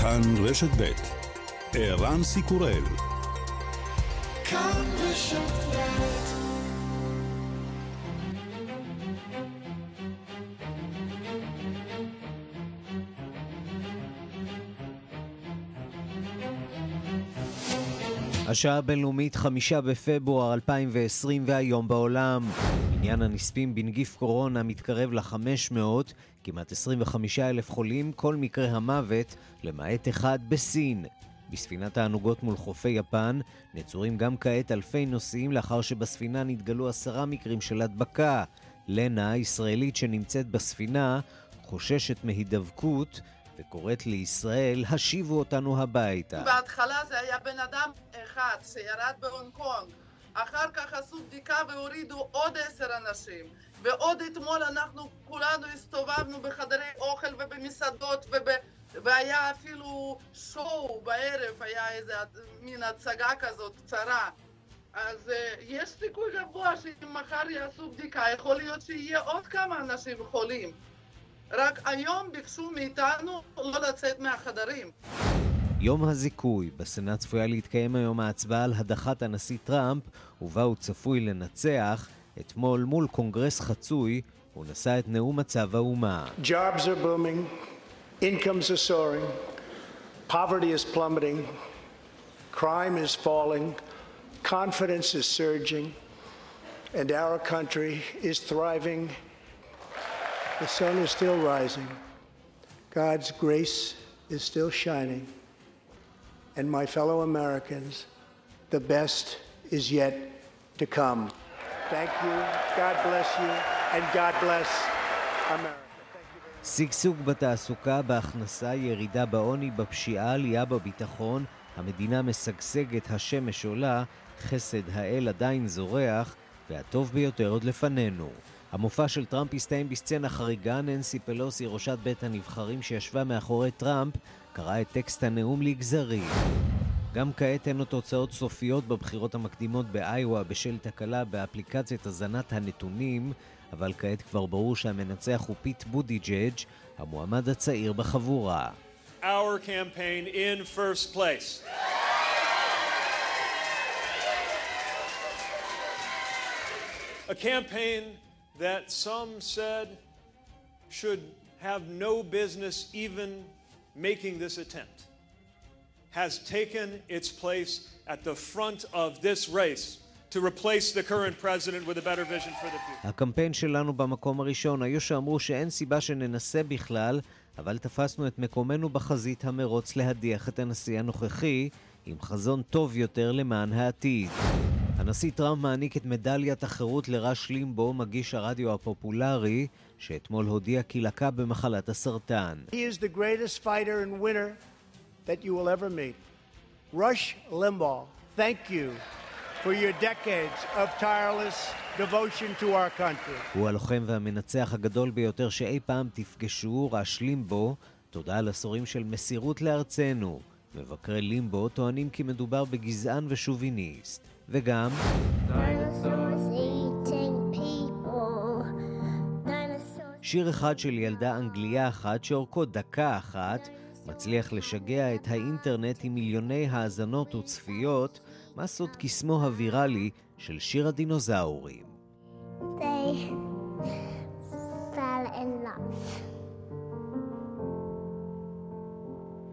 כאן רשת ב' ערן סיקורל השעה הבינלאומית חמישה בפברואר 2020 והיום בעולם. עניין הנספים בנגיף קורונה מתקרב ל-500, כמעט 25 אלף חולים, כל מקרה המוות, למעט אחד בסין. בספינת הענוגות מול חופי יפן נצורים גם כעת אלפי נוסעים לאחר שבספינה נתגלו עשרה מקרים של הדבקה. לנה, ישראלית שנמצאת בספינה, חוששת מהידבקות וקוראת לישראל, השיבו אותנו הביתה. בהתחלה זה היה בן אדם אחד שירד בהונג קונג. אחר כך עשו בדיקה והורידו עוד עשר אנשים. ועוד אתמול אנחנו כולנו הסתובבנו בחדרי אוכל ובמסעדות וב... והיה אפילו שואו בערב, היה איזה מין הצגה כזאת קצרה. אז uh, יש סיכוי גבוה שאם מחר יעשו בדיקה, יכול להיות שיהיה עוד כמה אנשים חולים. רק היום ביקשו מאיתנו לא לצאת מהחדרים. יום הזיכוי, בסנאט צפויה להתקיים היום ההצבעה על הדחת הנשיא טראמפ, ובה הוא צפוי לנצח. אתמול מול קונגרס חצוי, הוא נשא את נאום מצב האומה. Jobs are booming, incomes are soaring, poverty is plummeting, crime is falling, confidence is surging, and our country is thriving. The sun is still rising. God's grace is still shining. And my fellow Americans, the best is yet to come. Thank you, God bless you, and God bless America. שגשוג בתעסוקה, בהכנסה, ירידה בעוני, בפשיעה, עלייה בביטחון, המדינה משגשגת, השמש עולה, חסד האל עדיין זורח, והטוב ביותר עוד לפנינו. המופע של טראמפ הסתיים בסצנה חריגה, ננסי פלוסי, ראשת בית הנבחרים שישבה מאחורי טראמפ, קרעה את טקסט הנאום לגזרים. גם כעת אין לו תוצאות סופיות בבחירות המקדימות באיואה בשל תקלה באפליקציית הזנת הנתונים, אבל כעת כבר ברור שהמנצח הוא פיט בוטיג'ג', המועמד הצעיר בחבורה. Our campaign in first place. A campaign that some said should have no business even making this attempt has taken its place at the front of this race to replace the current president with a better vision for the future. הקמפיין שלנו במקום הראשון היו שאמרו שאין סיבה שננסה בכלל, אבל תפסנו את מקומנו בחזית המרוץ להדיח את הנשיא הנוכחי עם חזון טוב יותר למען העתיד. הנשיא טראמפ מעניק את מדליית החירות לרש לימבו, מגיש הרדיו הפופולרי, שאתמול הודיע כי לקה במחלת הסרטן. He is the greatest fighter and winner that you will ever meet. Rush Limbaugh, thank you for your decades of tireless devotion to our country. הוא הלוחם והמנצח הגדול ביותר שאי פעם תפגשו, רש לימבו, תודה על עשורים של מסירות לארצנו. מבקרי לימבו טוענים כי מדובר בגזען ושוביניסט. וגם... שיר אחד של ילדה אנגליה אחת שאורכו דקה אחת מצליח לשגע את האינטרנט עם מיליוני האזנות וצפיות, מה סוד קסמו הוויראלי של שיר הדינוזאורים. They fell in love.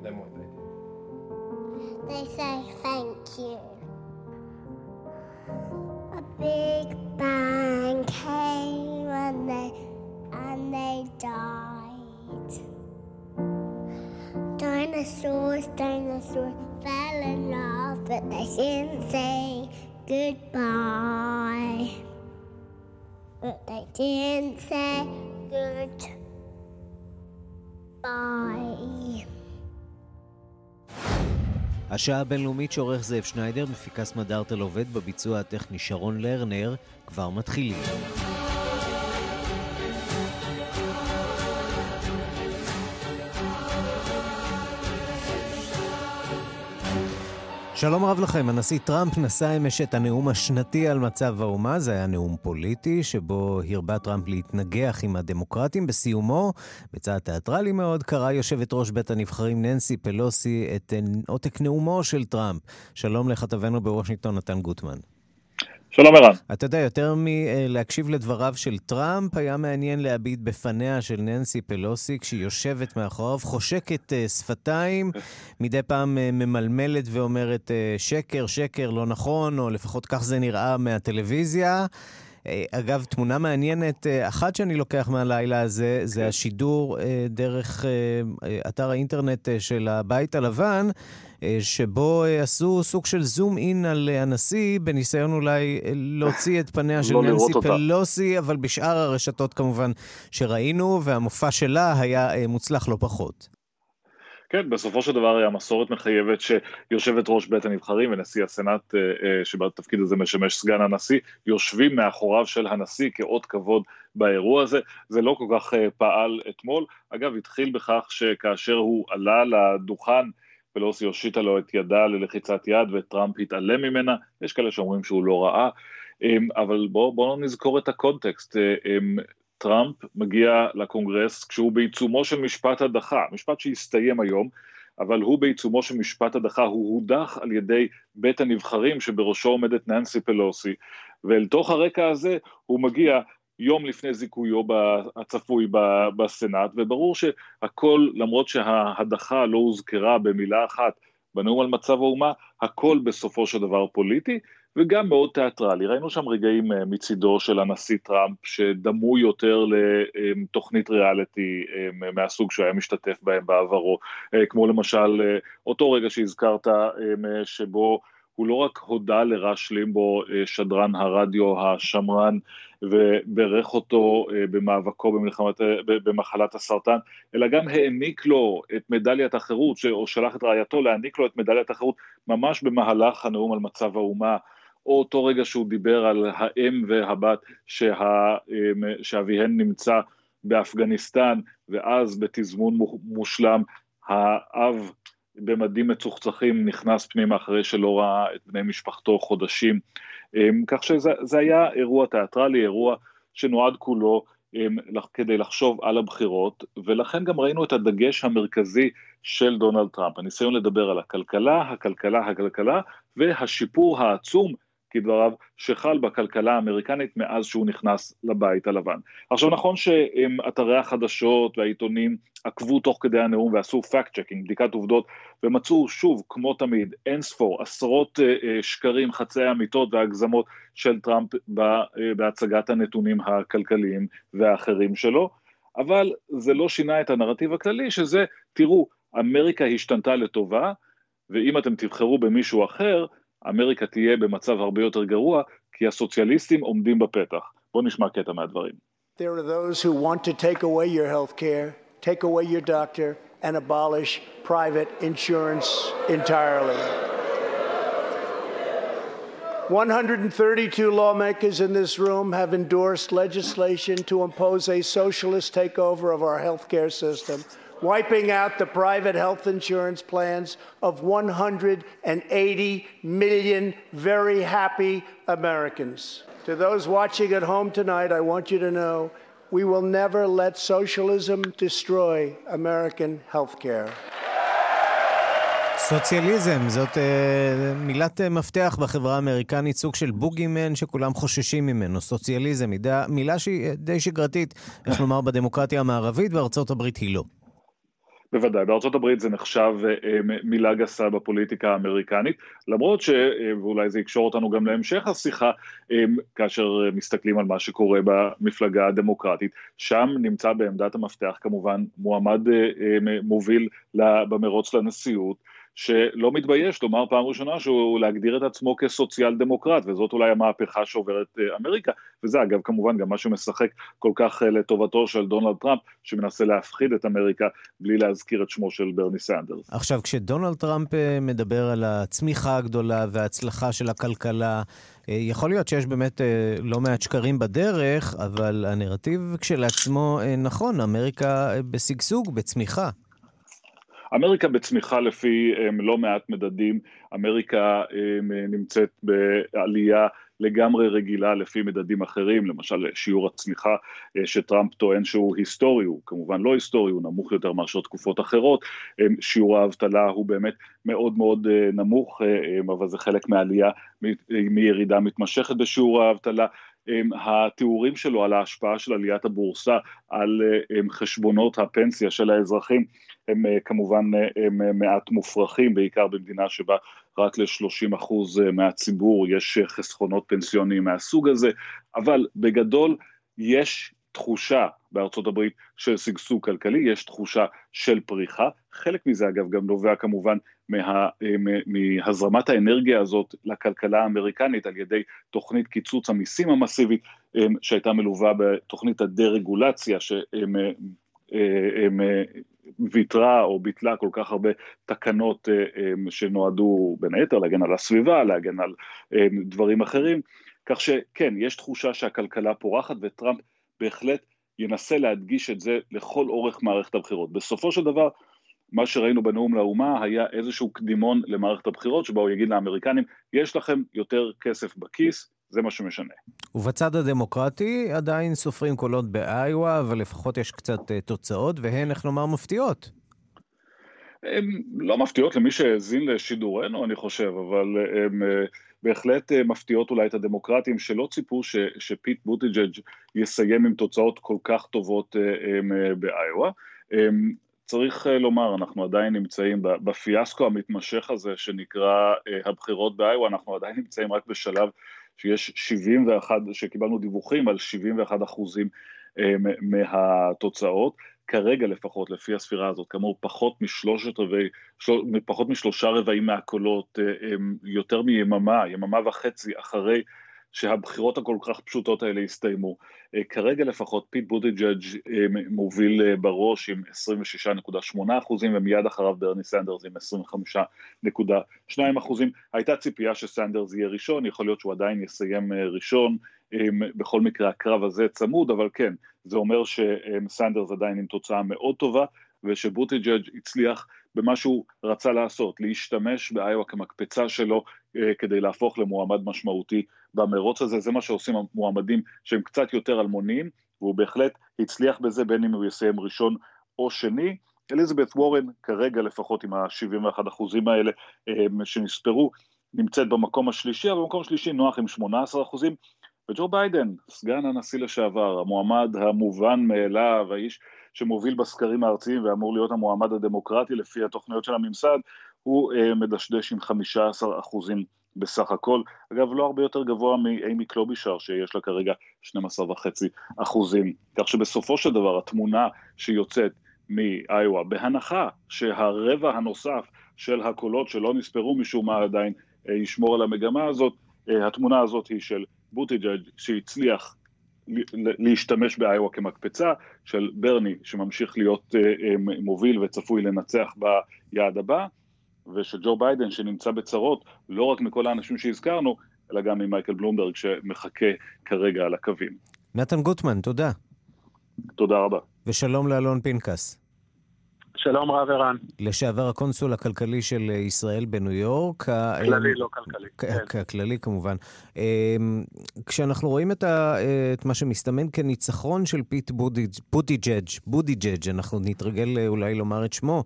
Then what they do? They say thank you. A big bang came and they and they died. Dinosaurs, dinosaurs fell in love, but they didn't say goodbye. But they didn't say goodbye. השעה הבינלאומית שעורך זאב שניידר, מפיקס מדארטל עובד בביצוע הטכני שרון לרנר, כבר מתחילים. שלום רב לכם, הנשיא טראמפ נשא אמש את הנאום השנתי על מצב האומה, זה היה נאום פוליטי, שבו הרבה טראמפ להתנגח עם הדמוקרטים. בסיומו, בצעד תיאטרלי מאוד, קרא יושבת ראש בית הנבחרים ננסי פלוסי את עותק נאומו של טראמפ. שלום לכתבנו בוושינגטון, נתן גוטמן. שלום ערן. אתה יודע, יותר מלהקשיב לדבריו של טראמפ, היה מעניין להביט בפניה של ננסי פלוסי כשהיא יושבת מאחוריו, חושקת uh, שפתיים, מדי פעם uh, ממלמלת ואומרת uh, שקר, שקר, לא נכון, או לפחות כך זה נראה מהטלוויזיה. אגב, תמונה מעניינת, אחת שאני לוקח מהלילה הזה, זה כן. השידור דרך אתר האינטרנט של הבית הלבן, אה, שבו אה, עשו סוג של זום אין על אה, הנשיא, בניסיון אולי להוציא את פניה של לא ננסי פלוסי, אבל בשאר הרשתות כמובן שראינו, והמופע שלה היה מוצלח לא פחות. כן, בסופו של דבר המסורת מחייבת שיושבת ראש בית הנבחרים ונשיא הסנאט, שבתפקיד הזה משמש סגן הנשיא, יושבים מאחוריו של הנשיא כאות כבוד באירוע הזה. זה לא כל כך פעל אתמול. אגב, התחיל בכך שכאשר הוא עלה לדוכן, פלוסי הושיטה לו את ידה ללחיצת יד וטראמפ התעלם ממנה, יש כאלה שאומרים שהוא לא ראה, אמ, אבל בואו בוא נזכור את הקונטקסט. אמ, טראמפ מגיע לקונגרס כשהוא בעיצומו של משפט הדחה, משפט שהסתיים היום, אבל הוא בעיצומו של משפט הדחה, הוא הודח על ידי בית הנבחרים שבראשו עומדת ננסי פלוסי, ואל תוך הרקע הזה הוא מגיע יום לפני זיכויו הצפוי בסנאט, וברור שהכל, למרות שההדחה לא הוזכרה במילה אחת בנאום על מצב האומה, הכל בסופו של דבר פוליטי, וגם מאוד תיאטרלי. ראינו שם רגעים אה, מצידו של הנשיא טראמפ, שדמו יותר לתוכנית ריאליטי אה, מהסוג שהוא היה משתתף בהם בעברו, אה, כמו למשל אותו רגע שהזכרת, שבו הוא לא רק הודה לרש לימבו, שדרן הרדיו השמרן, וברך אותו אה, במאבקו במלחמת, אה, במחלת הסרטן, אלא גם העניק לו את מדליית החירות, או שלח את רעייתו להעניק לו את מדליית החירות ממש במהלך הנאום על מצב האומה. או אותו רגע שהוא דיבר על האם והבת שה, אה, שאביהן נמצא באפגניסטן, ואז בתזמון מושלם האב במדים מצוחצחים נכנס פנימה אחרי שלא ראה את בני משפחתו חודשים. אמ, כך שזה היה אירוע תיאטרלי, אירוע שנועד כולו אמ, כדי לחשוב על הבחירות, ולכן גם ראינו את הדגש המרכזי של דונלד טראמפ, הניסיון לדבר על הכלכלה, הכלכלה, הכלכלה, והשיפור העצום כדבריו, שחל בכלכלה האמריקנית מאז שהוא נכנס לבית הלבן. עכשיו נכון שאתרי החדשות והעיתונים עקבו תוך כדי הנאום ועשו fact checking, בדיקת עובדות, ומצאו שוב, כמו תמיד, אין ספור, עשרות uh, שקרים, חצאי אמיתות והגזמות של טראמפ בהצגת הנתונים הכלכליים והאחרים שלו, אבל זה לא שינה את הנרטיב הכללי, שזה, תראו, אמריקה השתנתה לטובה, ואם אתם תבחרו במישהו אחר, אמריקה תהיה במצב הרבה יותר גרוע, כי הסוציאליסטים עומדים בפתח. בואו נשמע קטע מהדברים. There are those who want to take away your health care, take away your doctor, and abolish private insurance entirely. 132 lawmakers in this room have endorsed legislation to impose a socialist takeover of our healthcare system wiping out the private health insurance plans of 180 million very happy Americans. To those watching at home tonight, I want you to know we will never let socialism destroy American health care. סוציאליזם, זאת uh, מילת uh, מפתח בחברה האמריקנית, סוג של בוגימן שכולם חוששים ממנו. סוציאליזם, מידה, מילה שהיא די שגרתית, איך לומר, בדמוקרטיה המערבית, וארצות הברית היא לא. בוודאי, בארצות הברית זה נחשב אה, מילה גסה בפוליטיקה האמריקנית, למרות ש... אה, ואולי זה יקשור אותנו גם להמשך השיחה, אה, כאשר מסתכלים על מה שקורה במפלגה הדמוקרטית, שם נמצא בעמדת המפתח כמובן מועמד מוביל במרוץ לנשיאות, שלא מתבייש לומר פעם ראשונה שהוא להגדיר את עצמו כסוציאל דמוקרט, וזאת אולי המהפכה שעוברת אה, אמריקה, וזה אגב כמובן גם מה שמשחק כל כך אה, לטובתו של דונלד טראמפ, שמנסה להפחיד את אמריקה בלי להזכיר את שמו של ברני סנדרס. עכשיו, כשדונלד טראמפ אה, מדבר על הצמיחה הגדולה וההצלחה של הכלכלה, יכול להיות שיש באמת לא מעט שקרים בדרך, אבל הנרטיב כשלעצמו נכון, אמריקה בשגשוג, בצמיחה. אמריקה בצמיחה לפי לא מעט מדדים, אמריקה נמצאת בעלייה לגמרי רגילה לפי מדדים אחרים, למשל שיעור הצמיחה שטראמפ טוען שהוא היסטורי, הוא כמובן לא היסטורי, הוא נמוך יותר מאשר תקופות אחרות, שיעור האבטלה הוא באמת מאוד מאוד נמוך, אבל זה חלק מהעלייה מירידה מתמשכת בשיעור האבטלה, התיאורים שלו על ההשפעה של עליית הבורסה על חשבונות הפנסיה של האזרחים הם כמובן הם מעט מופרכים, בעיקר במדינה שבה רק ל-30% מהציבור יש חסכונות פנסיוניים מהסוג הזה, אבל בגדול יש תחושה בארצות הברית של שגשוג כלכלי, יש תחושה של פריחה, חלק מזה אגב גם נובע כמובן מה, מהזרמת האנרגיה הזאת לכלכלה האמריקנית על ידי תוכנית קיצוץ המיסים המסיבית שהייתה מלווה בתוכנית הדה-רגולציה שוויתרה או ביטלה כל כך הרבה תקנות שנועדו בין היתר להגן על הסביבה, להגן על דברים אחרים, כך שכן, יש תחושה שהכלכלה פורחת וטראמפ בהחלט ינסה להדגיש את זה לכל אורך מערכת הבחירות. בסופו של דבר, מה שראינו בנאום לאומה היה איזשהו קדימון למערכת הבחירות, שבה הוא יגיד לאמריקנים, יש לכם יותר כסף בכיס, זה מה שמשנה. ובצד הדמוקרטי עדיין סופרים קולות באיואה, אבל לפחות יש קצת תוצאות, והן, איך לומר, מפתיעות. הן לא מפתיעות למי שהאזין לשידורנו, אני חושב, אבל הן בהחלט מפתיעות אולי את הדמוקרטים שלא ציפו ש, שפיט בוטיג'אג' יסיים עם תוצאות כל כך טובות באיואה. צריך לומר, אנחנו עדיין נמצאים בפיאסקו המתמשך הזה שנקרא הבחירות באיואה, אנחנו עדיין נמצאים רק בשלב שיש 71, שקיבלנו דיווחים על 71 אחוזים מהתוצאות, כרגע לפחות לפי הספירה הזאת, כאמור פחות פחות משלושה רבעים מהקולות, יותר מיממה, יממה וחצי אחרי שהבחירות הכל כך פשוטות האלה הסתיימו. כרגע לפחות פיט בוטיג'אג' מוביל בראש עם 26.8 אחוזים ומיד אחריו ברני סנדרס עם 25.2 אחוזים. הייתה ציפייה שסנדרס יהיה ראשון, יכול להיות שהוא עדיין יסיים ראשון, בכל מקרה הקרב הזה צמוד, אבל כן, זה אומר שסנדרס עדיין עם תוצאה מאוד טובה ושבוטיג'אג' הצליח במה שהוא רצה לעשות, להשתמש באיואה כמקפצה שלו כדי להפוך למועמד משמעותי במרוץ הזה, זה מה שעושים המועמדים שהם קצת יותר אלמוניים, והוא בהחלט הצליח בזה בין אם הוא יסיים ראשון או שני. אליזבת וורן כרגע לפחות עם ה-71 אחוזים האלה שנספרו, נמצאת במקום השלישי, אבל במקום השלישי נוח עם 18 אחוזים, וג'ו ביידן, סגן הנשיא לשעבר, המועמד המובן מאליו, האיש שמוביל בסקרים הארציים ואמור להיות המועמד הדמוקרטי לפי התוכניות של הממסד, הוא מדשדש עם 15 אחוזים בסך הכל, אגב לא הרבה יותר גבוה מאימי קלובישר שיש לה כרגע 12 וחצי אחוזים, כך שבסופו של דבר התמונה שיוצאת מאיואה, בהנחה שהרבע הנוסף של הקולות שלא נספרו משום מה עדיין ישמור על המגמה הזאת, התמונה הזאת היא של בוטיג'אג' שהצליח להשתמש באיואה כמקפצה, של ברני שממשיך להיות מוביל וצפוי לנצח ביעד הבא, ושל ג'ו ביידן שנמצא בצרות לא רק מכל האנשים שהזכרנו, אלא גם ממייקל בלומברג שמחכה כרגע על הקווים. נתן גוטמן, תודה. תודה רבה. ושלום לאלון פנקס. שלום רב ערן. לשעבר הקונסול הכלכלי של ישראל בניו יורק. כללי, לא כלכלי. כן. כללי כמובן. כשאנחנו רואים את, ה, את מה שמסתמן כניצחון של פיט בוטיג'אג', בוטיג'אג', אנחנו נתרגל אולי לומר את שמו.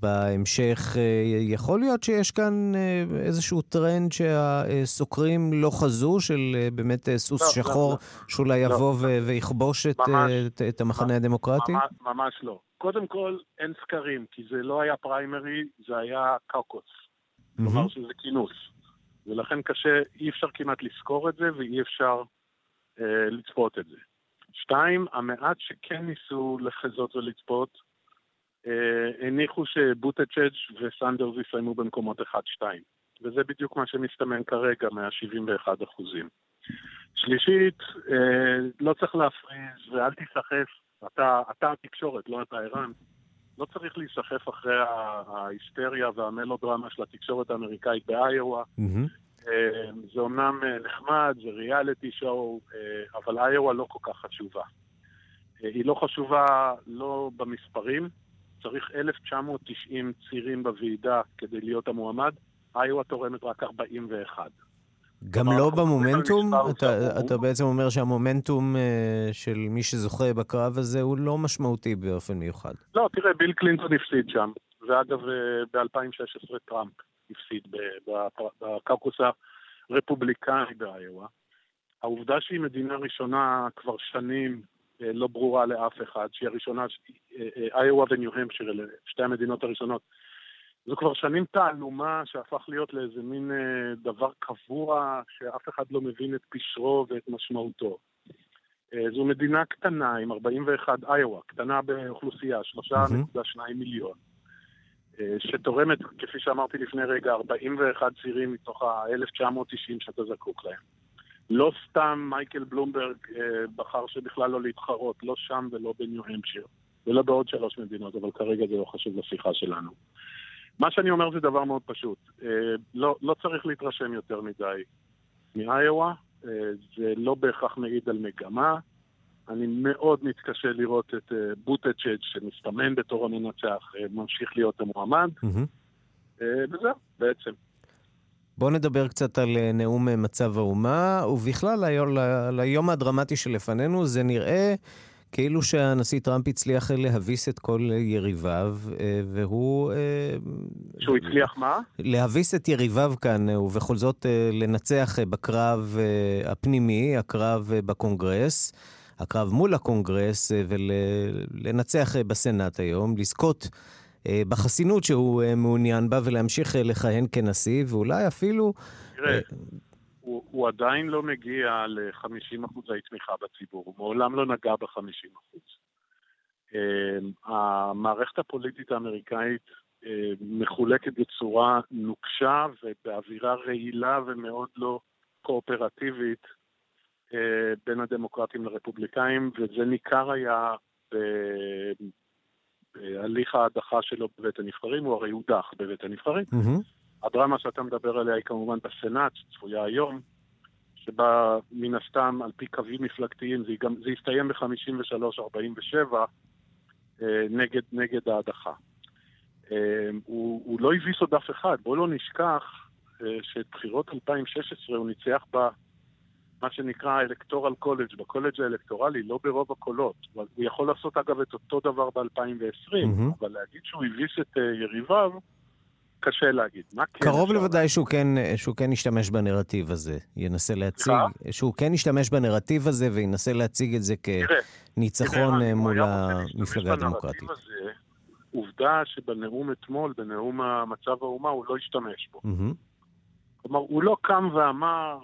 בהמשך, יכול להיות שיש כאן איזשהו טרנד שהסוקרים לא חזו, של באמת סוס לא, שחור, לא, לא. שאולי יבוא לא. ויכבוש את, את, את המחנה הדמוקרטי? ממש, ממש לא. קודם כל, אין סקרים, כי זה לא היה פריימרי, זה היה קאוקוס. כלומר שזה כינוס. ולכן קשה, אי אפשר כמעט לזכור את זה ואי אפשר אה, לצפות את זה. שתיים, המעט שכן ניסו לחזות ולצפות, אה, הניחו שבוטצ'אג' וסנדרס יסיימו במקומות 1-2. וזה בדיוק מה שמסתמן כרגע מה-71 אחוזים. שלישית, אה, לא צריך להפריז ואל תיסחף אתה, אתה התקשורת, לא אתה ערן. לא צריך להיסחף אחרי ההיסטריה והמלודרמה של התקשורת האמריקאית באיואה. Mm-hmm. זה אומנם אה, נחמד, זה ריאליטי שואו, אה, אבל איואה לא כל כך חשובה. היא לא חשובה לא במספרים, צריך 1,990 צירים בוועידה כדי להיות המועמד, איואה תורמת רק 41. גם לא במומנטום? אתה, אתה בעצם אומר שהמומנטום אה, של מי זוכה בקרב הזה הוא לא משמעותי באופן מיוחד. לא, תראה, ביל קלינטון הפסיד שם, ואגב, אה, ב-2016 טראמפ הפסיד בקרקוס הרפובליקני באיואה. העובדה שהיא מדינה ראשונה כבר שנים לא ברורה לאף אחד, שהיא הראשונה, איואה וניו-המפשיר, אלה שתי המדינות הראשונות זו כבר שנים תעלומה שהפך להיות לאיזה מין אה, דבר קבוע שאף אחד לא מבין את פשרו ואת משמעותו. אה, זו מדינה קטנה עם 41, איואה, קטנה באוכלוסייה, 3.2 מיליון, אה, שתורמת, כפי שאמרתי לפני רגע, 41 צירים מתוך ה-1990 שאתה זקוק להם. לא סתם מייקל בלומברג אה, בחר שבכלל לא להתחרות, לא שם ולא בניו המפשיר, ולא בעוד שלוש מדינות, אבל כרגע זה לא חשוב לשיחה שלנו. מה שאני אומר זה דבר מאוד פשוט. אה, לא, לא צריך להתרשם יותר מדי מאיואה, אה, זה לא בהכרח מעיד על מגמה. אני מאוד מתקשה לראות את אה, בוטצ'אג' שמסתמן בתור המנצח, ממשיך להיות המועמד. Mm-hmm. וזהו, בעצם. בואו נדבר קצת על נאום מצב האומה, ובכלל על היום הדרמטי שלפנינו. זה נראה כאילו שהנשיא טראמפ הצליח להביס את כל יריביו, אה, והוא... אה, שהוא הצליח מה? להביס את יריביו כאן, ובכל זאת אה, לנצח בקרב הפנימי, הקרב בקונגרס, הקרב מול הקונגרס, ולנצח בסנאט היום, לזכות בחסינות שהוא מעוניין בה ולהמשיך לכהן כנשיא, ואולי אפילו... תראה, הוא, הוא עדיין לא מגיע ל-50 אחוזי תמיכה בציבור, הוא מעולם לא נגע ב-50 אחוז. אמ, המערכת הפוליטית האמריקאית אמ, מחולקת בצורה נוקשה ובאווירה רעילה ומאוד לא קואופרטיבית בין הדמוקרטים לרפובליקאים, וזה ניכר היה בהליך ההדחה שלו בבית הנבחרים, הוא הרי הודח בבית הנבחרים. Mm-hmm. הדרמה שאתה מדבר עליה היא כמובן בסנאט, שצפויה היום, שבה מן הסתם, על פי קווים מפלגתיים, זה, גם, זה יסתיים ב-53-47 אה, נגד, נגד ההדחה. אה, הוא, הוא לא הביס עוד אף אחד, בואו לא נשכח אה, שאת בחירות 2016 הוא ניצח ב... מה שנקרא אלקטורל קולג', בקולג' האלקטורלי, לא ברוב הקולות. הוא יכול לעשות אגב את אותו דבר ב-2020, mm-hmm. אבל להגיד שהוא הביס את יריביו, קשה להגיד. מה כן קרוב לוודאי שהוא כן, שהוא כן ישתמש בנרטיב הזה. ינסה להציג, שהוא כן ישתמש בנרטיב הזה וינסה להציג את זה כניצחון אה, מול המפלגה הדמוקרטית. הזה, עובדה שבנאום אתמול, בנאום מצב האומה, הוא לא השתמש בו. כלומר, הוא לא קם ואמר,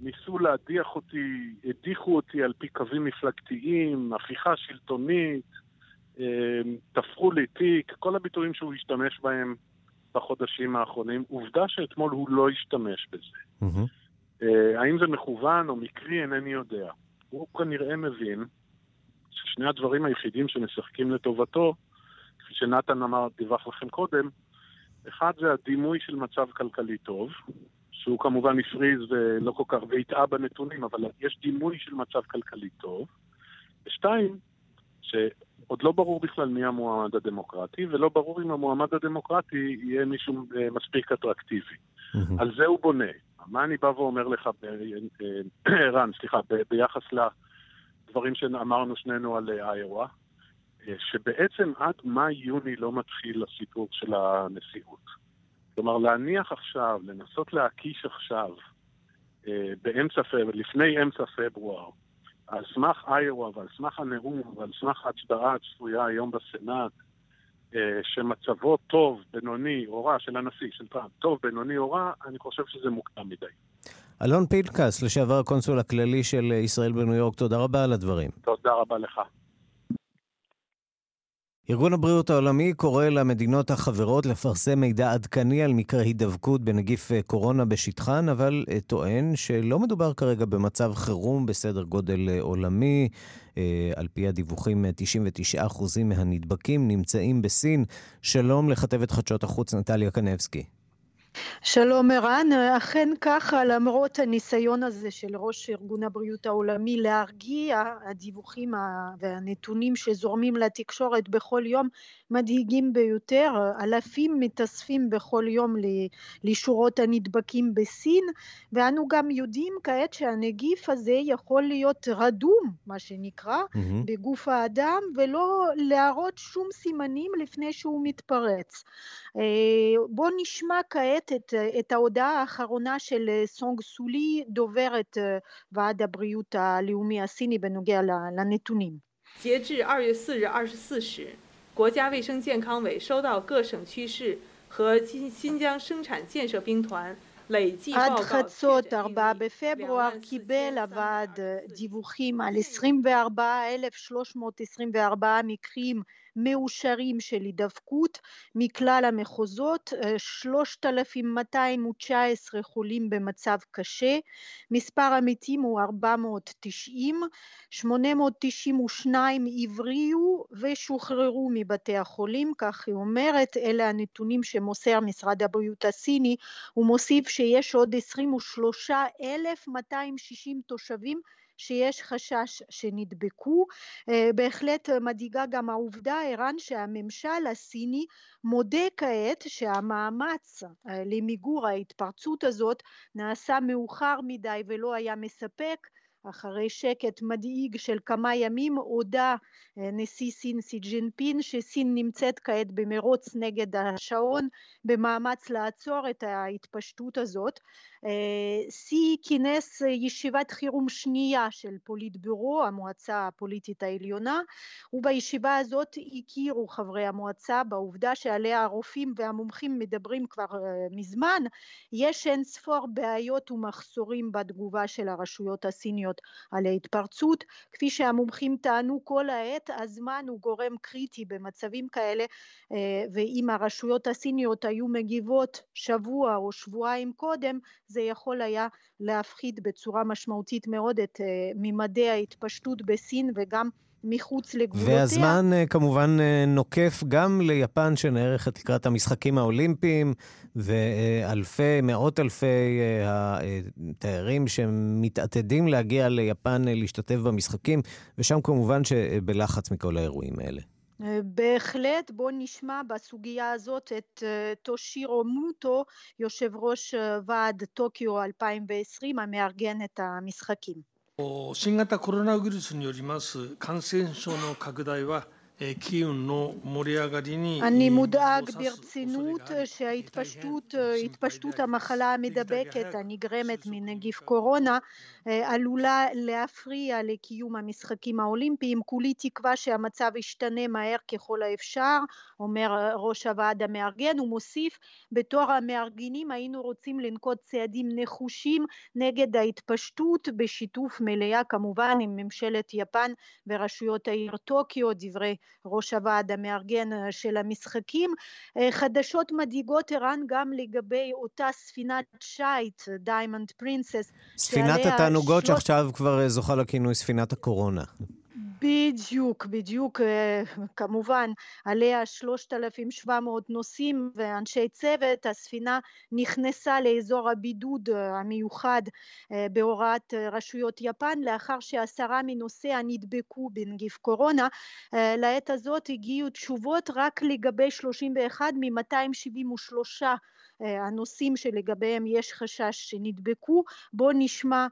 ניסו להדיח אותי, הדיחו אותי על פי קווים מפלגתיים, הפיכה שלטונית, אה, תפרו לי תיק, כל הביטויים שהוא השתמש בהם בחודשים האחרונים. עובדה שאתמול הוא לא השתמש בזה. Mm-hmm. Uh, האם זה מכוון או מקרי, אינני יודע. הוא כנראה מבין ששני הדברים היחידים שמשחקים לטובתו, כפי שנתן אמר, דיווח לכם קודם, אחד זה הדימוי של מצב כלכלי טוב, שהוא כמובן הפריז ולא כל כך, והטעה בנתונים, אבל יש דימוי של מצב כלכלי טוב. ושתיים, ש... עוד לא ברור בכלל מי המועמד הדמוקרטי, ולא ברור אם המועמד הדמוקרטי יהיה מישהו אה, מספיק אטרקטיבי. Mm-hmm. על זה הוא בונה. מה אני בא ואומר לך, אה, רן, סליחה, ביחס לדברים שאמרנו שנינו על אה, איואה, שבעצם עד מאי-יוני לא מתחיל הסיפור של הנשיאות. כלומר, להניח עכשיו, לנסות להקיש עכשיו, באמצע פברואר, לפני אמצע פברואר, על סמך איואה ועל סמך הנאום ועל סמך ההצבעה הצפויה היום בסנאט, אה, שמצבו טוב, בינוני או רע של הנשיא, של טראמפ, טוב, בינוני או רע, אני חושב שזה מוקדם מדי. אלון פנקס, לשעבר הקונסול הכללי של ישראל בניו יורק, תודה רבה על הדברים. תודה רבה לך. ארגון הבריאות העולמי קורא למדינות החברות לפרסם מידע עדכני על מקרה הידבקות בנגיף קורונה בשטחן, אבל אה, טוען שלא מדובר כרגע במצב חירום בסדר גודל אה, עולמי. אה, על פי הדיווחים, 99% מהנדבקים נמצאים בסין. שלום לכתבת חדשות החוץ נטליה קנבסקי. שלום ערן, אכן ככה למרות הניסיון הזה של ראש ארגון הבריאות העולמי להרגיע הדיווחים והנתונים שזורמים לתקשורת בכל יום מדאיגים ביותר, אלפים מתאספים בכל יום לשורות הנדבקים בסין ואנו גם יודעים כעת שהנגיף הזה יכול להיות רדום מה שנקרא mm-hmm. בגוף האדם ולא להראות שום סימנים לפני שהוא מתפרץ. בואו נשמע כעת את, את ההודעה האחרונה של סונג סולי, דוברת ועד הבריאות הלאומי הסיני בנוגע לנתונים. 截至二月四日二十四时，国家卫生健康委收到各省区市和新新疆生产建设兵团 עד חצות 4 בפברואר קיבל הוועד דיווחים על 24,324 מקרים מאושרים של הידבקות מכלל המחוזות, 3,219 חולים במצב קשה, מספר המתים הוא 490, 892 הבריאו ושוחררו מבתי החולים, כך היא אומרת, אלה הנתונים שמוסר משרד הבריאות הסיני, הוא מוסיף שיש עוד 23,260 תושבים שיש חשש שנדבקו. בהחלט מדאיגה גם העובדה, ערן, שהממשל הסיני מודה כעת שהמאמץ למיגור ההתפרצות הזאת נעשה מאוחר מדי ולא היה מספק אחרי שקט מדאיג של כמה ימים הודה נשיא סין סי ג'ינפין שסין נמצאת כעת במרוץ נגד השעון במאמץ לעצור את ההתפשטות הזאת. סי כינס ישיבת חירום שנייה של פוליטבירו, המועצה הפוליטית העליונה, ובישיבה הזאת הכירו חברי המועצה בעובדה שעליה הרופאים והמומחים מדברים כבר מזמן, יש אין ספור בעיות ומחסורים בתגובה של הרשויות הסיניות על ההתפרצות, כפי שהמומחים טענו כל העת, הזמן הוא גורם קריטי במצבים כאלה, ואם הרשויות הסיניות היו מגיבות שבוע או שבועיים קודם, זה יכול היה להפחית בצורה משמעותית מאוד את ממדי ההתפשטות בסין וגם מחוץ לגבולותיה. והזמן כמובן נוקף גם ליפן שנערכת לקראת המשחקים האולימפיים, ואלפי, מאות אלפי התיירים שמתעתדים להגיע ליפן להשתתף במשחקים, ושם כמובן שבלחץ מכל האירועים האלה. בהחלט, בואו נשמע בסוגיה הזאת את טושירו מוטו, יושב ראש ועד טוקיו 2020 המארגן את המשחקים. 新型コロナウイルスによります感染症の拡大は אני מודאג ברצינות שהתפשטות המחלה המדבקת הנגרמת מנגיף קורונה עלולה להפריע לקיום המשחקים האולימפיים. כולי תקווה שהמצב ישתנה מהר ככל האפשר, אומר ראש הוועד המארגן. הוא מוסיף, בתור המארגנים היינו רוצים לנקוט צעדים נחושים נגד ההתפשטות בשיתוף מלא כמובן עם ממשלת יפן ורשויות העיר טוקיו, דברי ראש הוועד המארגן של המשחקים. חדשות מדאיגות ערן גם לגבי אותה ספינת שיט, דיימונד פרינסס. ספינת התענוגות שלוש... שעכשיו כבר זוכה לכינוי ספינת הקורונה. בדיוק, בדיוק, כמובן, עליה 3,700 נוסעים ואנשי צוות, הספינה נכנסה לאזור הבידוד המיוחד בהוראת רשויות יפן לאחר שעשרה מנוסעיה נדבקו בנגיף קורונה. לעת הזאת הגיעו תשובות רק לגבי 31 מ-273 הנושאים שלגביהם יש חשש שנדבקו. בואו נשמע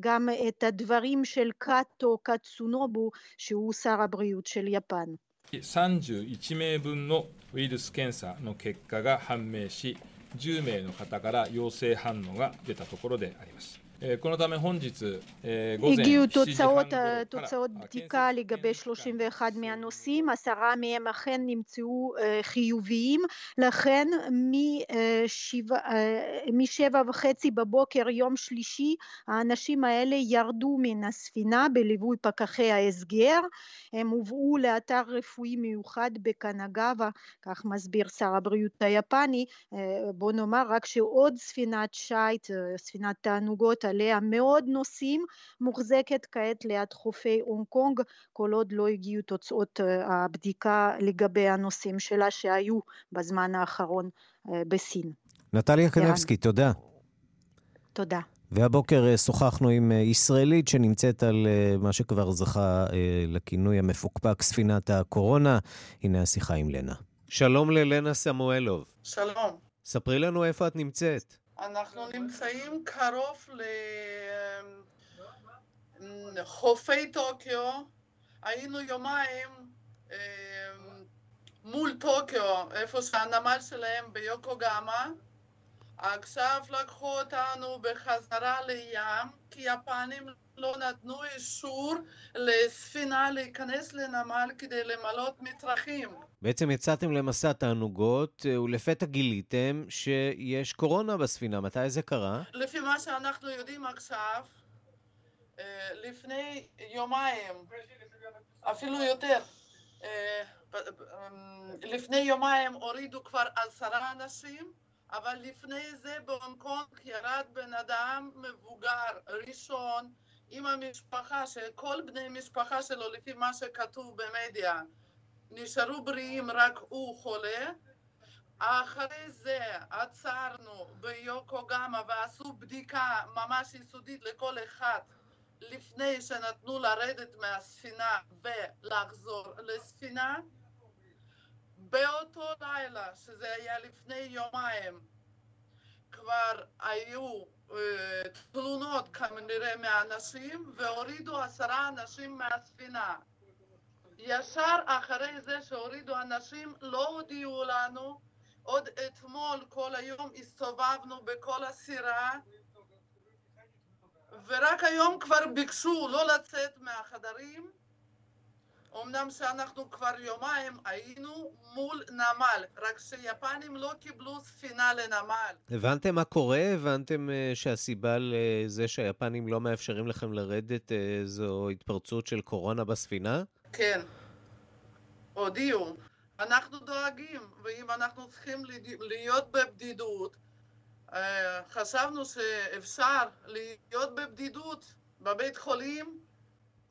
גם את הדברים של קאטו קאטסונובו שהוא שר הבריאות של יפן. 31名分のウイルス検査の結果が判明し10名の方から陽性反応が出たところであります。 הגיעו תוצאות, תוצאות בדיקה לגבי 31 מהנושאים, עשרה מהם אכן נמצאו חיוביים, לכן משבע וחצי בבוקר יום שלישי האנשים האלה ירדו מן הספינה בליווי פקחי ההסגר, הם הובאו לאתר רפואי מיוחד בקנגאווה, כך מסביר שר הבריאות היפני, בוא נאמר רק שעוד ספינת שיט, ספינת תענוגות עליה מאות נוסעים מוחזקת כעת ליד חופי הונג קונג כל עוד לא הגיעו תוצאות הבדיקה לגבי הנושאים שלה שהיו בזמן האחרון בסין. נטליה קנבסקי, תודה. תודה. והבוקר אה, שוחחנו עם אה, ישראלית שנמצאת על אה, מה שכבר זכה לכינוי המפוקפק ספינת הקורונה. הנה השיחה עם לנה. שלום ללנה סמואלוב. שלום. ספרי לנו איפה את נמצאת. אנחנו נמצאים קרוב לחופי טוקיו. היינו יומיים מול טוקיו, איפה שהנמל שלהם ביוקוגאמה. עכשיו לקחו אותנו בחזרה לים, כי יפנים לא נתנו אישור לספינה להיכנס לנמל כדי למלות מצרכים. בעצם יצאתם למסע תענוגות, אה, ולפתע גיליתם שיש קורונה בספינה. מתי זה קרה? לפי מה שאנחנו יודעים עכשיו, אה, לפני יומיים, אפילו יותר, אה, לפני יומיים הורידו כבר עשרה אנשים, אבל לפני זה בהונג קונג ירד בן אדם מבוגר, ראשון, עם המשפחה, שכל בני משפחה שלו, לפי מה שכתוב במדיה, נשארו בריאים, רק הוא חולה. אחרי זה עצרנו ביוקוגאמה ועשו בדיקה ממש יסודית לכל אחד לפני שנתנו לרדת מהספינה ולחזור לספינה. באותו לילה, שזה היה לפני יומיים, כבר היו uh, תלונות כנראה מאנשים והורידו עשרה אנשים מהספינה. ישר אחרי זה שהורידו אנשים לא הודיעו לנו, עוד אתמול כל היום הסתובבנו בכל הסירה ורק היום כבר ביקשו לא לצאת מהחדרים אמנם שאנחנו כבר יומיים היינו מול נמל, רק שיפנים לא קיבלו ספינה לנמל. הבנתם מה קורה? הבנתם uh, שהסיבה לזה שהיפנים לא מאפשרים לכם לרדת uh, זו התפרצות של קורונה בספינה? כן. הודיעו. אנחנו דואגים, ואם אנחנו צריכים להיות בבדידות, uh, חשבנו שאפשר להיות בבדידות בבית חולים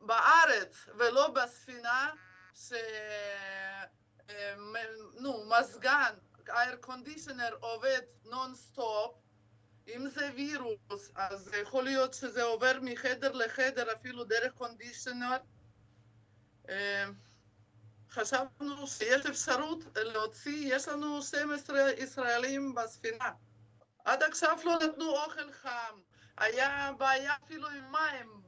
בארץ ולא בספינה, ש... נו, מזגן, conditioner עובד נונסטופ, אם זה וירוס, אז יכול להיות שזה עובר מחדר לחדר אפילו דרך קונדישנר. חשבנו שיש אפשרות להוציא, יש לנו 12 ישראלים בספינה. עד עכשיו לא נתנו אוכל חם, היה בעיה אפילו עם מים,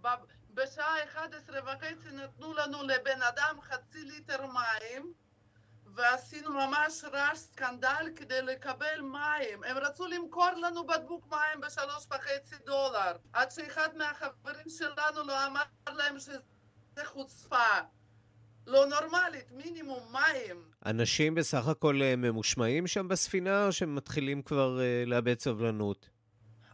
בשעה 11 וחצי נתנו לנו לבן אדם חצי ליטר מים ועשינו ממש רעש סקנדל כדי לקבל מים. הם רצו למכור לנו בקבוק מים בשלוש וחצי דולר עד שאחד מהחברים שלנו לא אמר להם שזה חוצפה. לא נורמלית, מינימום מים. אנשים בסך הכל אה, ממושמעים שם בספינה או שהם מתחילים כבר uh, לאבד סבלנות?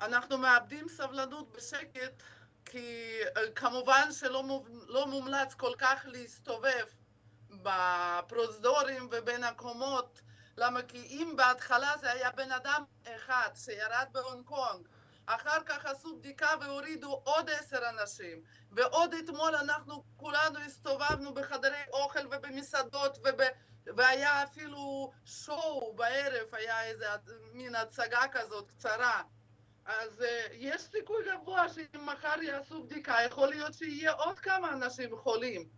אנחנו מאבדים סבלנות בשקט כי אה, כמובן שלא לא מומלץ כל כך להסתובב בפרוזדורים ובין הקומות למה כי אם בהתחלה זה היה בן אדם אחד שירד בהונג קונג אחר כך עשו בדיקה והורידו עוד עשר אנשים ועוד אתמול אנחנו כולנו הסתובבנו בחדרי אוכל ובמסעדות וב... והיה אפילו שואו בערב, היה איזה מין הצגה כזאת קצרה אז uh, יש סיכוי גבוה שאם מחר יעשו בדיקה, יכול להיות שיהיה עוד כמה אנשים חולים.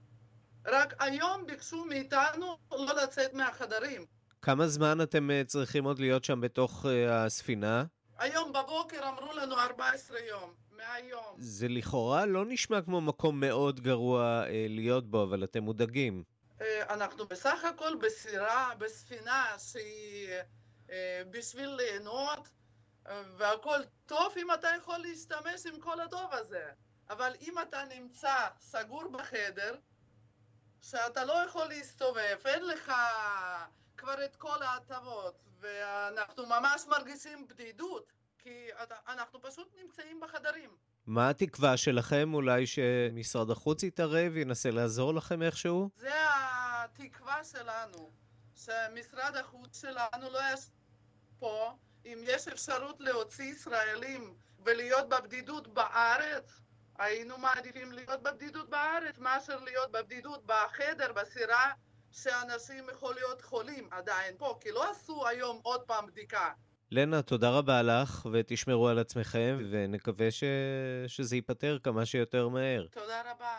רק היום ביקשו מאיתנו לא לצאת מהחדרים. כמה זמן אתם uh, צריכים עוד להיות שם בתוך uh, הספינה? היום בבוקר אמרו לנו 14 יום, מהיום. זה לכאורה לא נשמע כמו מקום מאוד גרוע uh, להיות בו, אבל אתם מודאגים. Uh, אנחנו בסך הכל בסירה, בספינה שהיא uh, בשביל ליהנות. והכל טוב אם אתה יכול להשתמש עם כל הטוב הזה. אבל אם אתה נמצא סגור בחדר, שאתה לא יכול להסתובב, אין לך כבר את כל ההטבות, ואנחנו ממש מרגישים בדידות, כי אנחנו פשוט נמצאים בחדרים. מה התקווה שלכם? אולי שמשרד החוץ יתערב, ינסה לעזור לכם איכשהו? זה התקווה שלנו, שמשרד החוץ שלנו לא יש פה אם יש אפשרות להוציא ישראלים ולהיות בבדידות בארץ, היינו מעדיפים להיות בבדידות בארץ מאשר להיות בבדידות בחדר, בסירה, שאנשים יכול להיות חולים עדיין פה, כי לא עשו היום עוד פעם בדיקה. לנה, תודה רבה לך, ותשמרו על עצמכם, ונקווה ש... שזה ייפתר כמה שיותר מהר. תודה רבה.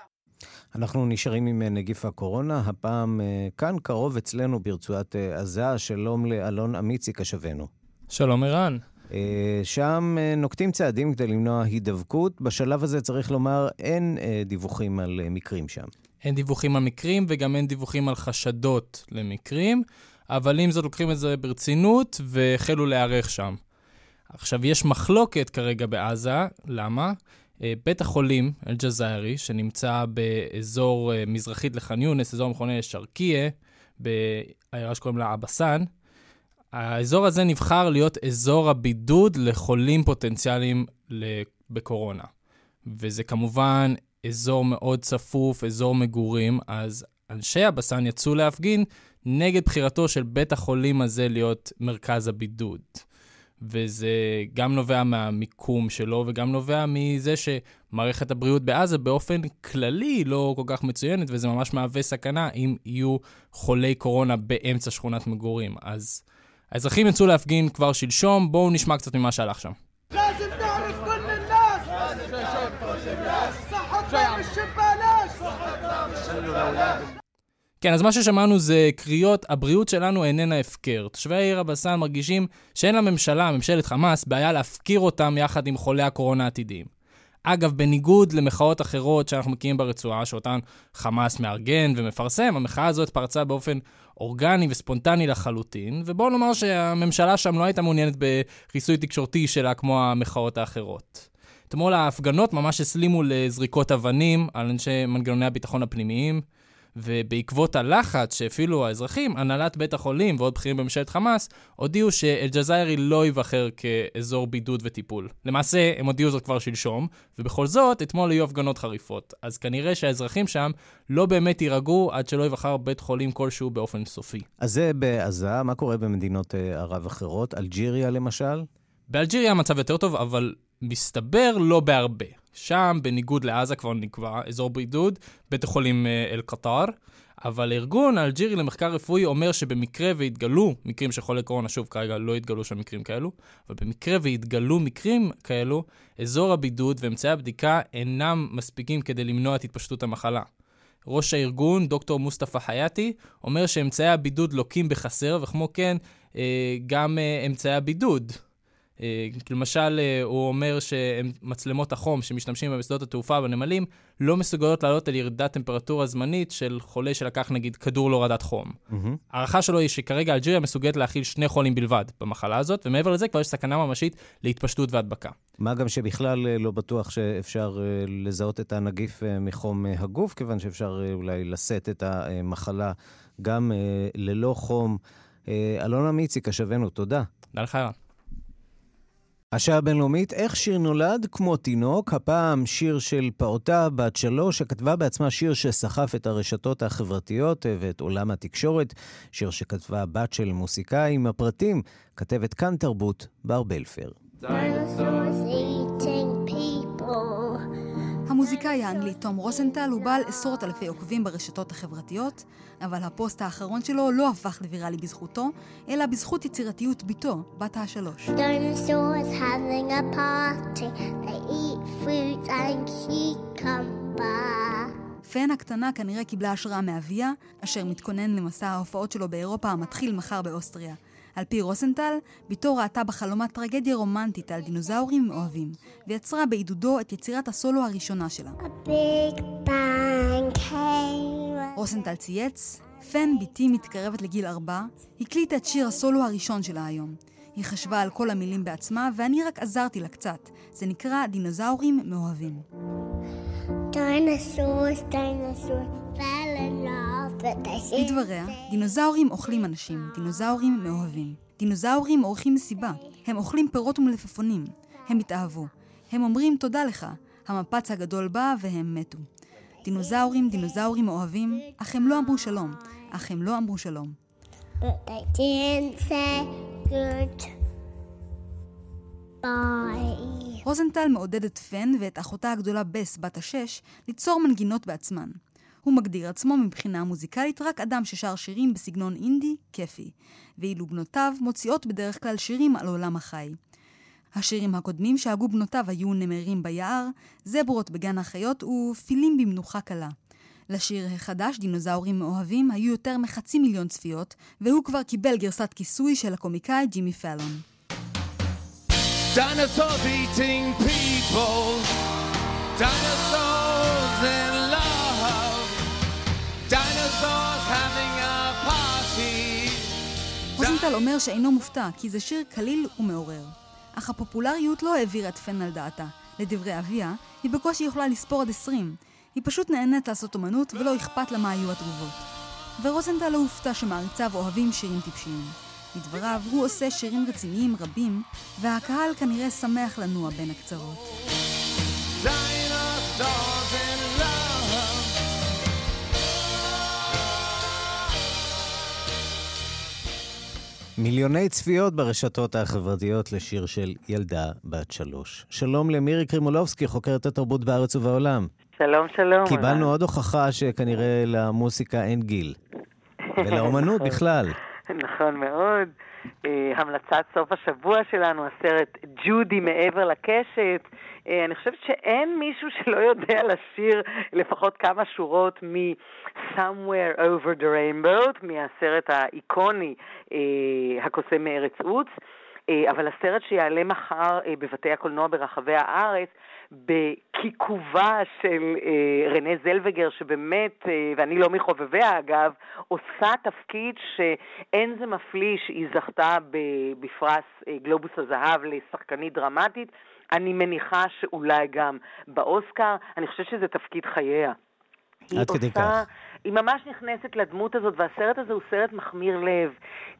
אנחנו נשארים עם נגיף הקורונה, הפעם כאן קרוב אצלנו ברצועת עזה. שלום לאלון אמיצי קשבנו. שלום ערן. שם נוקטים צעדים כדי למנוע הידבקות. בשלב הזה צריך לומר, אין דיווחים על מקרים שם. אין דיווחים על מקרים וגם אין דיווחים על חשדות למקרים, אבל עם זאת לוקחים את זה ברצינות והחלו להיערך שם. עכשיו, יש מחלוקת כרגע בעזה, למה? בית החולים אל-ג'זאירי, שנמצא באזור מזרחית לח'אן יונס, אזור מכונה שרקיה, בעיירה שקוראים לה אבסן, האזור הזה נבחר להיות אזור הבידוד לחולים פוטנציאליים בקורונה. וזה כמובן אזור מאוד צפוף, אזור מגורים, אז אנשי הבסן יצאו להפגין נגד בחירתו של בית החולים הזה להיות מרכז הבידוד. וזה גם נובע מהמיקום שלו וגם נובע מזה שמערכת הבריאות בעזה באופן כללי לא כל כך מצוינת, וזה ממש מהווה סכנה אם יהיו חולי קורונה באמצע שכונת מגורים. אז האזרחים יצאו להפגין כבר שלשום, בואו נשמע קצת ממה שהלך שם. כן, אז מה ששמענו זה קריאות, הבריאות שלנו איננה הפקר. תושבי העיר הבסן מרגישים שאין לממשלה, ממשלת חמאס, בעיה להפקיר אותם יחד עם חולי הקורונה העתידיים. אגב, בניגוד למחאות אחרות שאנחנו מכירים ברצועה, שאותן חמאס מארגן ומפרסם, המחאה הזאת פרצה באופן אורגני וספונטני לחלוטין, ובואו נאמר שהממשלה שם לא הייתה מעוניינת בכיסוי תקשורתי שלה כמו המחאות האחרות. אתמול ההפגנות ממש הסלימו לזריקות אבנים על אנשי מנגנוני הביטחון הפנימיים, ובעקבות הלחץ שהפעילו האזרחים, הנהלת בית החולים ועוד בכירים בממשלת חמאס הודיעו שאל-ג'זאירי לא ייבחר כאזור בידוד וטיפול. למעשה, הם הודיעו זאת כבר שלשום, ובכל זאת, אתמול היו הפגנות חריפות. אז כנראה שהאזרחים שם לא באמת יירגעו עד שלא ייבחר בית חולים כלשהו באופן סופי. אז זה בעזה, מה קורה במדינות ערב אחרות? אלג'יריה למשל? באלג'יריה המצב יותר טוב, אבל מסתבר לא בהרבה. שם, בניגוד לעזה, כבר נקבע אזור בידוד, בית החולים אל-קטר, אבל הארגון האלג'ירי למחקר רפואי אומר שבמקרה והתגלו מקרים של חולי קורונה, שוב, כרגע לא התגלו שם מקרים כאלו, אבל במקרה והתגלו מקרים כאלו, אזור הבידוד ואמצעי הבדיקה אינם מספיקים כדי למנוע את התפשטות המחלה. ראש הארגון, דוקטור מוסטפא חייאטי, אומר שאמצעי הבידוד לוקים בחסר, וכמו כן, גם אמצעי הבידוד. למשל, הוא אומר שמצלמות החום שמשתמשים בה בשדות התעופה בנמלים לא מסוגלות לעלות על ירידת טמפרטורה זמנית של חולה שלקח נגיד כדור להורדת חום. הערכה שלו היא שכרגע אלג'יריה מסוגלת להכיל שני חולים בלבד במחלה הזאת, ומעבר לזה כבר יש סכנה ממשית להתפשטות והדבקה. מה גם שבכלל לא בטוח שאפשר לזהות את הנגיף מחום הגוף, כיוון שאפשר אולי לשאת את המחלה גם ללא חום. אלונה מיצי, קשבנו, תודה. תודה לך, ערן. השעה הבינלאומית, איך שיר נולד כמו תינוק, הפעם שיר של פעוטה בת שלוש, שכתבה בעצמה שיר שסחף את הרשתות החברתיות ואת עולם התקשורת, שיר שכתבה בת של מוסיקאי עם הפרטים, כתבת כאן תרבות, בר בלפר. המוזיקאי האנגלי תום רוזנטל הוא בעל עשרות אלפי עוקבים ברשתות החברתיות, אבל הפוסט האחרון שלו לא הפך לוויראלי בזכותו, אלא בזכות יצירתיות בתו, בת השלוש. פן הקטנה כנראה קיבלה השראה מאביה, אשר מתכונן למסע ההופעות שלו באירופה המתחיל מחר באוסטריה. על פי רוסנטל, בתו ראתה בחלומה טרגדיה רומנטית על דינוזאורים אוהבים, ויצרה בעידודו את יצירת הסולו הראשונה שלה. רוסנטל צייץ, פן בתי מתקרבת לגיל ארבע, הקליטה את שיר הסולו הראשון שלה היום. היא חשבה על כל המילים בעצמה, ואני רק עזרתי לה קצת. זה נקרא דינוזאורים מאוהבים. לדבריה, דינוזאורים אוכלים אנשים, דינוזאורים מאוהבים. דינוזאורים עורכים מסיבה, הם אוכלים פירות ומלפפונים. הם התאהבו. הם אומרים תודה לך. המפץ הגדול בא והם מתו. דינוזאורים, דינוזאורים מאוהבים, אך הם לא אמרו שלום. אך הם לא אמרו שלום. רוזנטל מעודדת פן ואת אחותה הגדולה בס, בת השש, ליצור מנגינות בעצמן. הוא מגדיר עצמו מבחינה מוזיקלית רק אדם ששר שירים בסגנון אינדי, כיפי, ואילו בנותיו מוציאות בדרך כלל שירים על עולם החי. השירים הקודמים שהגו בנותיו היו נמרים ביער, זברות בגן החיות ופילים במנוחה קלה. לשיר החדש, דינוזאורים מאוהבים, היו יותר מחצי מיליון צפיות, והוא כבר קיבל גרסת כיסוי של הקומיקאי ג'ימי פלון. Dinosaurs eating people, dinosaurs in רוזנטל אומר שאינו מופתע, כי זה שיר קליל ומעורר. אך הפופולריות לא העבירה את פן על דעתה. לדברי אביה, היא בקושי יכולה לספור עד עשרים. היא פשוט נהנית לעשות אומנות ולא אכפת לה מה היו התגובות. ורוזנטל לא הופתע שמעריציו אוהבים שירים טיפשיים. לדבריו, הוא עושה שירים רציניים רבים, והקהל כנראה שמח לנוע בין הקצוות. מיליוני צפיות ברשתות החברתיות לשיר של ילדה בת שלוש. שלום למירי קרימולובסקי, חוקרת התרבות בארץ ובעולם. שלום, שלום. קיבלנו עוד הוכחה שכנראה למוסיקה אין גיל. ולאומנות. בכלל. נכון מאוד. אה, המלצת סוף השבוע שלנו, הסרט ג'ודי מעבר לקשת. אה, אני חושבת שאין מישהו שלא יודע לשיר לפחות כמה שורות מ-Somewhere Over the Rainbow, מהסרט האיקוני אה, הקוסם מארץ עוץ. אבל הסרט שיעלה מחר בבתי הקולנוע ברחבי הארץ בכיכובה של אה, רנה זלווגר, שבאמת, אה, ואני לא מחובביה אגב, עושה תפקיד שאין זה מפליא שהיא זכתה בפרס אה, גלובוס הזהב לשחקנית דרמטית. אני מניחה שאולי גם באוסקר. אני חושבת שזה תפקיד חייה. עד כדי כך. היא ממש נכנסת לדמות הזאת, והסרט הזה הוא סרט מחמיר לב,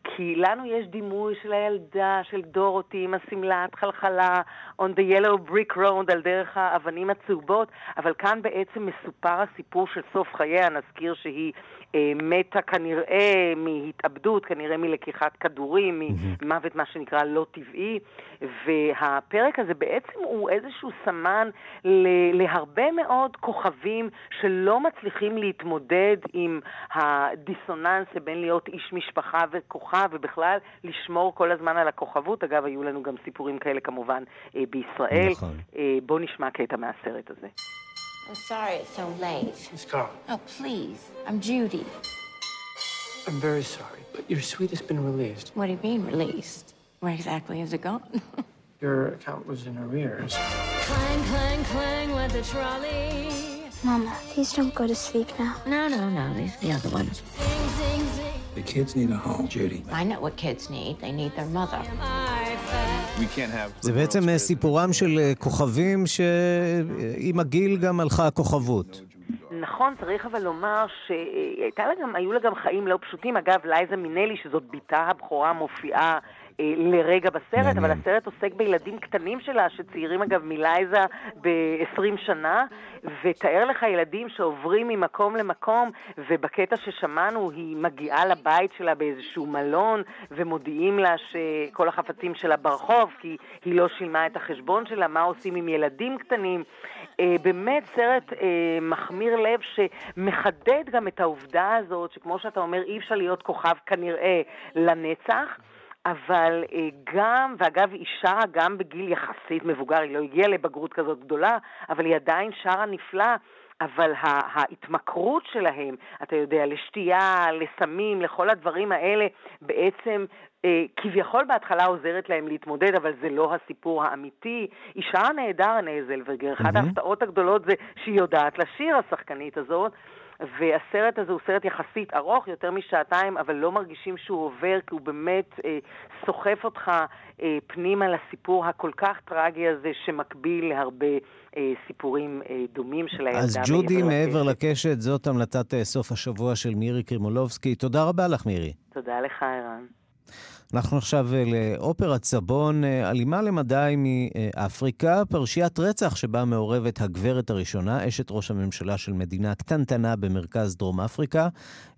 כי לנו יש דימוי של הילדה, של דורותי, עם השמלת חלחלה, on the yellow brick road, על דרך האבנים הצהובות, אבל כאן בעצם מסופר הסיפור של סוף חייה, נזכיר שהיא אה, מתה כנראה מהתאבדות, כנראה מלקיחת כדורים, ממוות מה שנקרא לא טבעי, והפרק הזה בעצם הוא איזשהו סמן להרבה מאוד כוכבים שלא מצליחים להתמודד עם הדיסוננס בין להיות איש משפחה וכוכב, ובכלל לשמור כל הזמן על הכוכבות. אגב, היו לנו גם סיפורים כאלה כמובן אה, בישראל. נכון. אה, בואו נשמע קטע מהסרט הזה. I'm sorry it's so late. Miss Carl. Oh, please. I'm Judy. I'm very sorry, but your suite has been released. What do you mean, released? Where exactly is it gone? your account was in arrears. Clang, clang, clang, let the trolley. Mama, please don't go to sleep now. No, no, no. These are the other ones. The kids need a home, Judy. I know what kids need. They need their mother. זה בעצם אה, סיפורם של אה, כוכבים שעם הגיל גם הלכה הכוכבות. נכון, צריך אבל לומר שהיו לה גם חיים לא פשוטים. אגב, לייזה מינלי, שזאת בתה הבכורה, מופיעה אה, לרגע בסרט, מעניין. אבל הסרט עוסק בילדים קטנים שלה, שצעירים אגב מלייזה ב-20 שנה, ותאר לך ילדים שעוברים ממקום למקום, ובקטע ששמענו היא מגיעה לבית שלה באיזשהו מלון, ומודיעים לה שכל החפצים שלה ברחוב, כי היא לא שילמה את החשבון שלה, מה עושים עם ילדים קטנים. אה, באמת סרט אה, מחמיר לב שמחדד גם את העובדה הזאת, שכמו שאתה אומר, אי אפשר להיות כוכב כנראה לנצח. אבל אה, גם, ואגב, היא שרה גם בגיל יחסית מבוגר, היא לא הגיעה לבגרות כזאת גדולה, אבל היא עדיין שרה נפלא. אבל ההתמכרות שלהם, אתה יודע, לשתייה, לסמים, לכל הדברים האלה, בעצם אה, כביכול בהתחלה עוזרת להם להתמודד, אבל זה לא הסיפור האמיתי. היא שרה נהדר, ענה זלברגר. אחת ההפתעות הגדולות זה שהיא יודעת לשיר, השחקנית הזאת. והסרט הזה הוא סרט יחסית ארוך, יותר משעתיים, אבל לא מרגישים שהוא עובר, כי הוא באמת אה, סוחף אותך אה, פנימה לסיפור הכל כך טרגי הזה, שמקביל להרבה אה, סיפורים אה, דומים של הילדה אז ג'ודי מעבר לקשת, זאת המלטת אה, סוף השבוע של מירי קרימולובסקי. תודה רבה לך, מירי. תודה לך, ערן. אנחנו עכשיו אה, לאופרת סבון, אה, אלימה למדי מאפריקה, פרשיית רצח שבה מעורבת הגברת הראשונה, אשת ראש הממשלה של מדינה קטנטנה במרכז דרום אפריקה.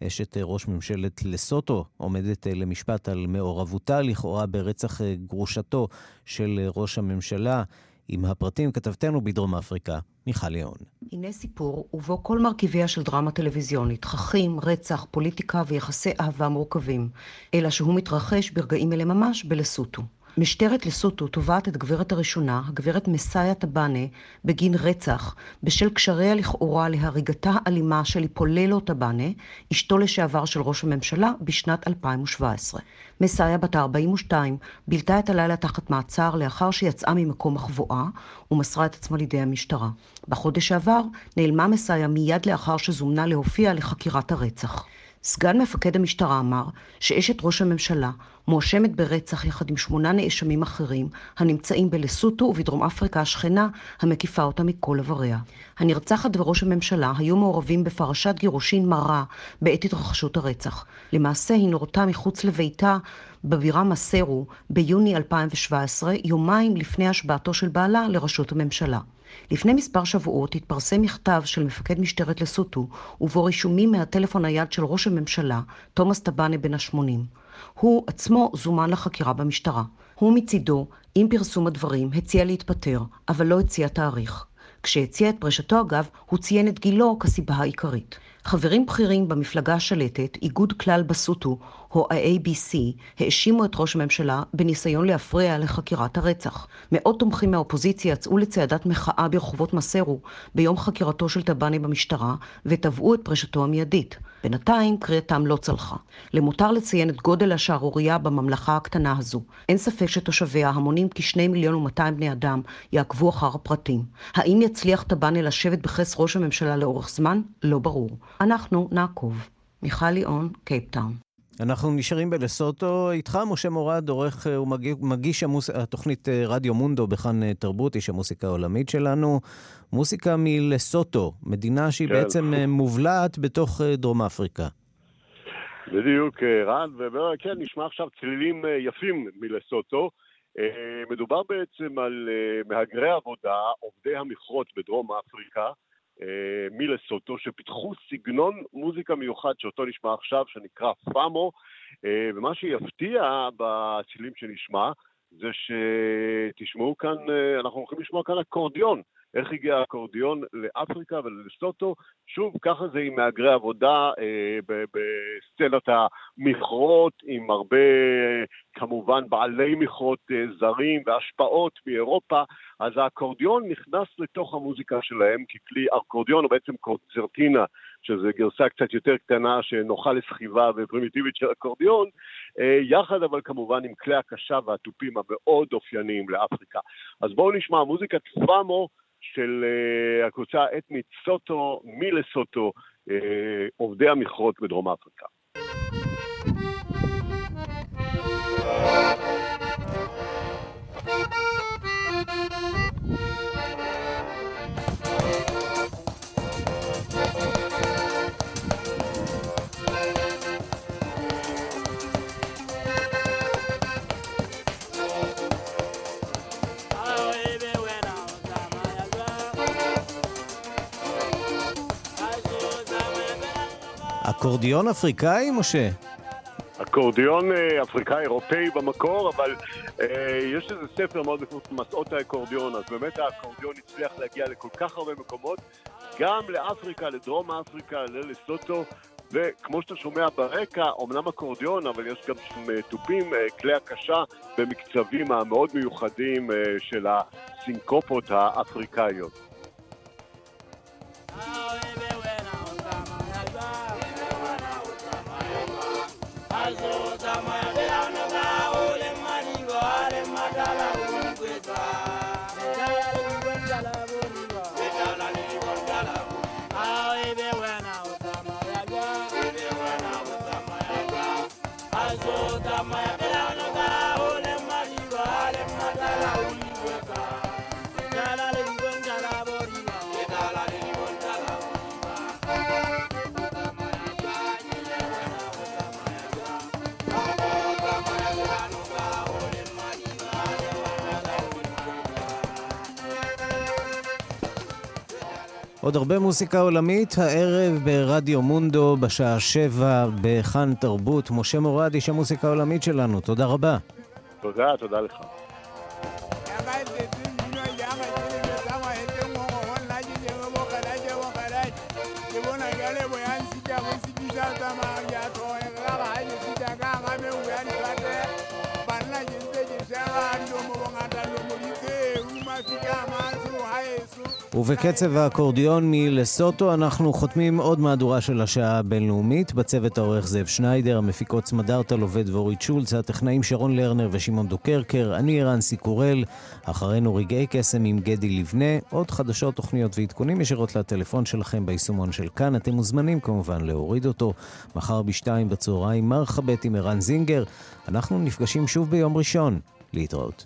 אשת אה, ראש ממשלת לסוטו עומדת למשפט על מעורבותה לכאורה ברצח גרושתו של ראש הממשלה. עם הפרטים כתבתנו בדרום אפריקה, מיכל ליאון. הנה סיפור ובו כל מרכיביה של דרמה טלוויזיונית, תככים, רצח, פוליטיקה ויחסי אהבה מורכבים, אלא שהוא מתרחש ברגעים אלה ממש בלסוטו. משטרת לסוטו תובעת את גברת הראשונה, הגברת מסאיה טבאנה, בגין רצח, בשל קשריה לכאורה להריגתה האלימה של היפוללו טבאנה, אשתו לשעבר של ראש הממשלה, בשנת 2017. מסאיה בת ה-42 בילתה את הלילה תחת מעצר לאחר שיצאה ממקום החבואה ומסרה את עצמה לידי המשטרה. בחודש שעבר נעלמה מסאיה מיד לאחר שזומנה להופיע לחקירת הרצח. סגן מפקד המשטרה אמר שאשת ראש הממשלה מואשמת ברצח יחד עם שמונה נאשמים אחרים הנמצאים בלסוטו ובדרום אפריקה השכנה המקיפה אותה מכל עבריה. הנרצחת וראש הממשלה היו מעורבים בפרשת גירושין מרה בעת התרחשות הרצח. למעשה היא נורתה מחוץ לביתה בבירה מסרו ביוני 2017, יומיים לפני השבעתו של בעלה לראשות הממשלה. לפני מספר שבועות התפרסם מכתב של מפקד משטרת לסוטו, ובו רישומים מהטלפון הנייד של ראש הממשלה, תומאס טבאנה בן ה-80. הוא עצמו זומן לחקירה במשטרה. הוא מצידו, עם פרסום הדברים, הציע להתפטר, אבל לא הציע תאריך. כשהציע את פרישתו אגב, הוא ציין את גילו כסיבה העיקרית. חברים בכירים במפלגה השלטת, איגוד כלל בסוטו, או ה-ABC, האשימו את ראש הממשלה בניסיון להפריע לחקירת הרצח. מאות תומכים מהאופוזיציה יצאו לצעדת מחאה ברחובות מסרו ביום חקירתו של טבאני במשטרה, ותבעו את פרישתו המיידית. בינתיים קריאתם לא צלחה. למותר לציין את גודל השערורייה בממלכה הקטנה הזו. אין ספק שתושביה, המונים כשני מיליון ומאתיים בני אדם, יעקבו אחר הפרטים. האם יצליח טבאני לשבת בכס ראש הממשלה לאורך זמן? לא ברור. אנחנו נעקוב. מיכל ליאון, קייפטאון. אנחנו נשארים בלסוטו איתך, משה מורד, עורך ומגיש המוס... התוכנית רדיו מונדו בכאן תרבות, איש המוסיקה העולמית שלנו. מוסיקה מלסוטו, מדינה שהיא כן. בעצם מובלעת בתוך דרום אפריקה. בדיוק, ערן, וכן, נשמע עכשיו צלילים יפים מלסוטו. מדובר בעצם על מהגרי עבודה, עובדי המכרות בדרום אפריקה. מלסוטו, שפיתחו סגנון מוזיקה מיוחד שאותו נשמע עכשיו, שנקרא פאמו, ומה שיפתיע בצלילים שנשמע, זה שתשמעו כאן, אנחנו הולכים לשמוע כאן אקורדיון. איך הגיע האקורדיון לאפריקה וללסוטו? שוב, ככה זה עם מהגרי עבודה אה, בסצנת המכרות, עם הרבה, כמובן, בעלי מכרות אה, זרים והשפעות מאירופה, אז האקורדיון נכנס לתוך המוזיקה שלהם ככלי, אקורדיון הוא בעצם קונצרטינה, שזו גרסה קצת יותר קטנה שנוחה לסחיבה ופרימיטיבית של אקורדיון, אה, יחד אבל כמובן עם כלי הקשה והתופים המאוד אופייניים לאפריקה. אז בואו נשמע מוזיקת פאמו, של uh, הקבוצה האתנית סוטו מלסוטו, uh, עובדי המכרות בדרום אפריקה. אקורדיון אפריקאי, משה? אקורדיון אפריקאי אירופאי במקור, אבל אה, יש איזה ספר מאוד מפורסם, מסעות האקורדיון, אז באמת האקורדיון הצליח להגיע לכל כך הרבה מקומות, גם לאפריקה, לדרום אפריקה, ללסוטו, וכמו שאתה שומע ברקע, אמנם אקורדיון, אבל יש גם שם תופים, כלי הקשה במקצבים המאוד מיוחדים של הסינקופות האפריקאיות. Zama עוד הרבה מוסיקה עולמית, הערב ברדיו מונדו בשעה שבע בכאן תרבות. משה מורד, איש המוסיקה העולמית שלנו, תודה רבה. תודה, תודה לך. ובקצב האקורדיון מלסוטו אנחנו חותמים עוד מהדורה של השעה הבינלאומית. בצוות העורך זאב שניידר, המפיקות סמדארטה לובד ואורית שולץ, הטכנאים שרון לרנר ושמעון דוקרקר, אני רנסי קורל, אחרינו רגעי קסם עם גדי לבנה, עוד חדשות, תוכניות ועדכונים ישירות לטלפון שלכם ביישומון של כאן. אתם מוזמנים כמובן להוריד אותו. מחר בשתיים בצהריים מרחבת עם ערן זינגר. אנחנו נפגשים שוב ביום ראשון. להתראות.